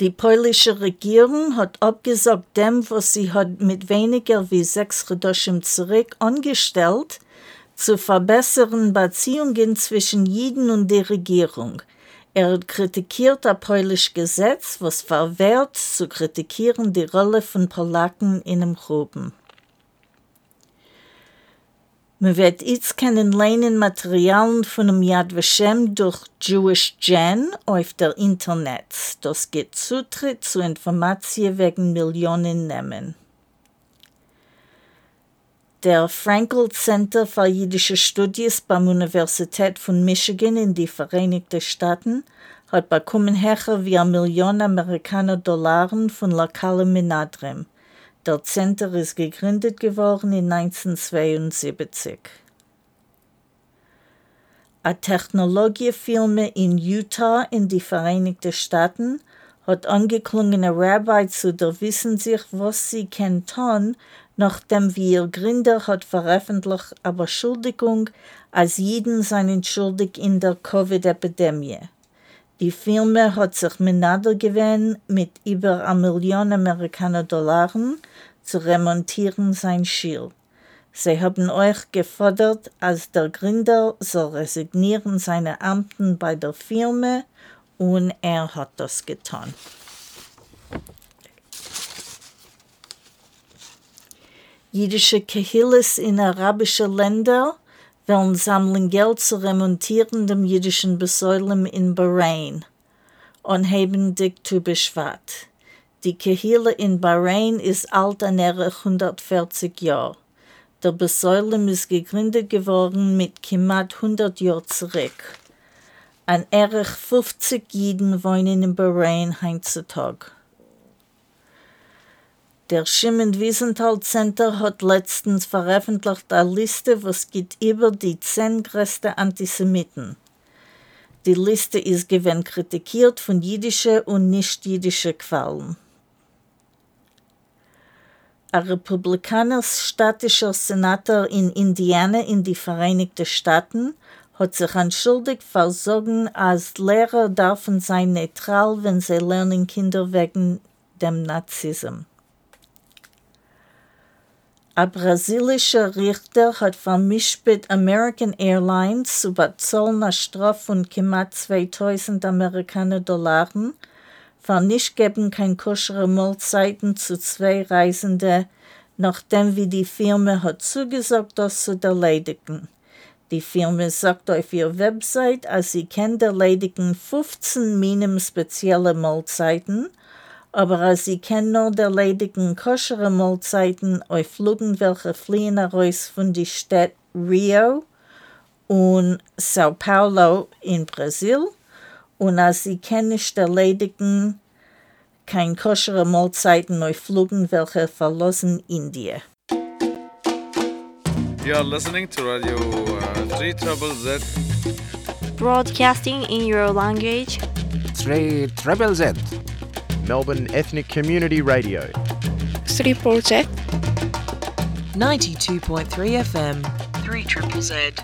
Die polnische Regierung hat abgesagt dem, was sie hat mit weniger wie sechs Redoschen zurück angestellt, zu verbessern Beziehungen zwischen Jiden und der Regierung. Er kritikiert das polnische Gesetz, was verwehrt zu kritikieren die Rolle von Polaken in dem Gruppen. Man wird jetzt können lernen Materialien von dem Yad Vashem durch Jewish Gen auf der Internet. Das gibt Zutritt zu Informationen wegen Millionen nehmen. Der Frankel Center für jüdische Studien beim Universität von Michigan in die Vereinigten Staaten hat bekommen höher wie eine Million Amerikaner Dollar von lokalen Minadrim. Der Center ist gegründet geworden in 1972. Eine Technologiefirma in Utah in die Vereinigten Staaten hat angeklungene Rabbi zu der wissen sich, was sie kann tun, nachdem wie ihr Gründer hat veröffentlicht aber Schuldigung, als jeden seinen schuldig in der Covid-Epidemie. Die Firma hat sich Menader gewähnt mit über eine Million Amerikaner Dollar zu remontieren sein Schild. Sie haben euch gefordert, als der Gründer soll resignieren seine Amten bei der Firma und er hat das getan. Jüdische Kehilles in arabischen Ländern wollen sammeln Geld zu remontieren dem jüdischen Besäulem in Bahrain und haben dich zu beschwat. Die Kehille in Bahrain ist alt an 140 Jahre. Der Besäulem ist gegründet geworden mit knapp 100 Jahren zurück. An erich 50 Jiden wohnen in Bahrain heutzutage. Der Shimon Wiesenthal Center hat letztens veröffentlicht eine Liste, was geht über die zehn größten Antisemiten. Die Liste ist gewinn kritikiert von jüdischen und nicht-jüdischen Quellen. Ein republikanisch-statischer Senator in Indiana in die Vereinigten Staaten hat sich entschuldigt versorgen, als Lehrer dürfen sein neutral, wenn sie lernen Kinder wegen dem Nazismus. Ein brasilischer Richter hat vermischt mit American Airlines zu bezahlen eine Strafe von knapp 2000 Amerikaner Dollar für nicht geben kein koschere Mahlzeiten zu zwei Reisenden, nachdem wie die Firma hat zugesagt, das zu erledigen. Die Firma sagt auf ihrer Website, als sie kennt erledigen 15 Minimum spezielle Mahlzeiten – aber als sie kennen nur der ledigen koschere Mahlzeiten auf Flügen, welche fliehen heraus von die Stadt Rio und Sao Paulo in Brasil, und als sie kennen nicht erledigen kein koschere Mahlzeiten auf Flügen, welche verlassen Indien. You are listening to Radio uh, 3 Trouble Z. Broadcasting in your language. 3 Triple Z. Melbourne Ethnic Community Radio. 3 Z. 92.3 FM. 3 Triple Z.